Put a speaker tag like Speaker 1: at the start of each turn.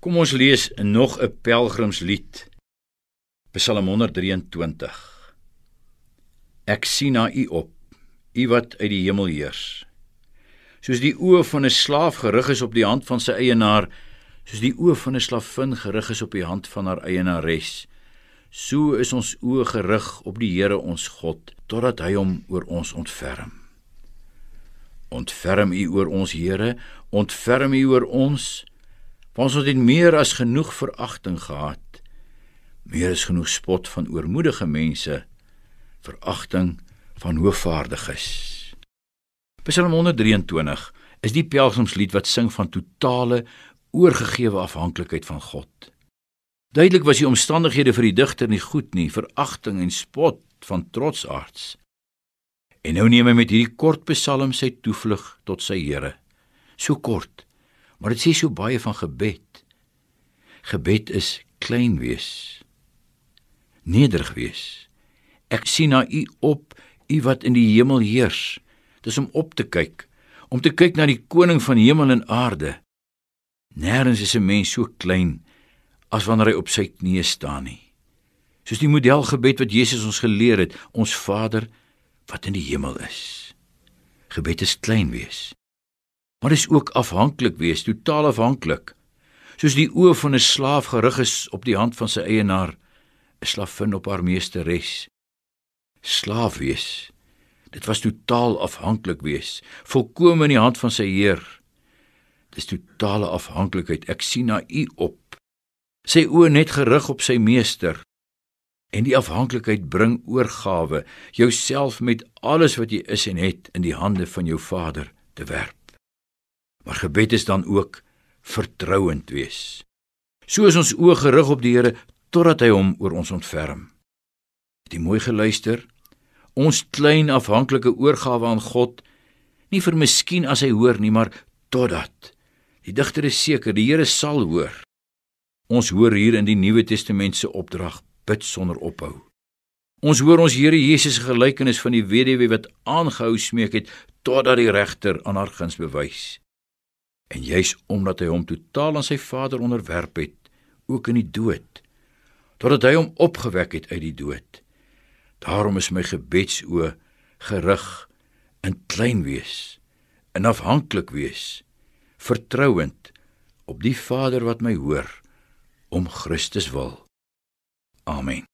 Speaker 1: Kom ons lees nog 'n pelgrimslied. Psalm 123. Ek sien na U op, U wat uit die hemel heers. Soos die oë van 'n slaaf gerig is op die hand van sy eienaar, soos die oë van 'n slavin gerig is op die hand van haar eienares, so is ons oë gerig op die Here ons God, totdat hy hom oor ons ontferm. Ontferm U oor ons Here, ontferm U oor ons. Ons het meer as genoeg veragting gehad. Meer as genoeg spot van oormoedige mense, veragting van hoogvaardiges. Psalm 123 is die pelgrimslied wat sing van totale oorgegewe afhanklikheid van God. Duidelik was die omstandighede vir die digter nie goed nie, veragting en spot van trotsaards. En nou neem hy met hierdie kort psalm sy toevlug tot sy Here. So kort Maar dit sê so baie van gebed. Gebed is klein wees. Nederig wees. Ek sien na u op, u wat in die hemel heers. Dis om op te kyk, om te kyk na die koning van hemel en aarde. Nêrens is 'n mens so klein as wanneer hy op sy knieë staan nie. Soos die modelgebed wat Jesus ons geleer het, ons Vader wat in die hemel is. Gebed is klein wees maar is ook afhanklik wees, totaal afhanklik. Soos die oë van 'n slaaf gerig is op die hand van sy eienaar, 'n slavin op haar meesteres. Slaaf wees. Dit was totaal afhanklik wees, volkome in die hand van sy heer. Dis totale afhanklikheid. Ek sien na u op. Sy oë net gerig op sy meester. En die afhanklikheid bring oorgawe, jouself met alles wat jy is en het in die hande van jou Vader te werp. Maar gebed is dan ook vertrouend wees. So is ons oë gerig op die Here totdat hy hom oor ons ontferm. Het jy mooi geluister? Ons klein afhanklike oorgawe aan God, nie vir miskien as hy hoor nie, maar totdat. Die digter is seker die Here sal hoor. Ons hoor hier in die Nuwe Testament se opdrag bid sonder ophou. Ons hoor ons Here Jesus se gelykenis van die weduwee wat aangehou smeek het totdat die regter aan haar guns bewys en juis omdat hy hom totaal aan sy Vader onderwerp het, ook in die dood, totdat hy hom opgewek het uit die dood. Daarom is my gebedsoë gerig in klein wees, in afhanklik wees, vertrouend op die Vader wat my hoor om Christus wil. Amen.